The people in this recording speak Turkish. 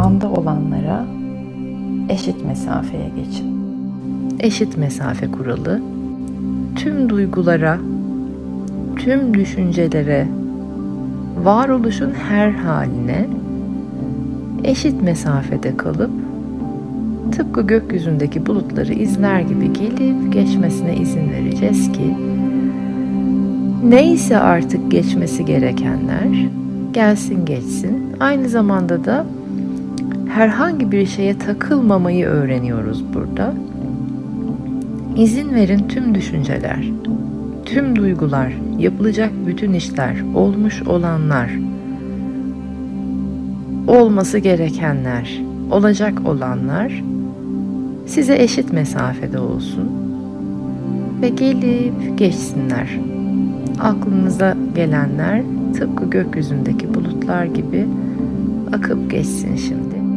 anda olanlara eşit mesafeye geçin. Eşit mesafe kuralı tüm duygulara, tüm düşüncelere, varoluşun her haline eşit mesafede kalıp tıpkı gökyüzündeki bulutları izler gibi gelip geçmesine izin vereceğiz ki neyse artık geçmesi gerekenler gelsin geçsin. Aynı zamanda da herhangi bir şeye takılmamayı öğreniyoruz burada. İzin verin tüm düşünceler, tüm duygular, yapılacak bütün işler, olmuş olanlar, olması gerekenler, olacak olanlar size eşit mesafede olsun ve gelip geçsinler. Aklınıza gelenler tıpkı gökyüzündeki bulutlar gibi akıp geçsin şimdi.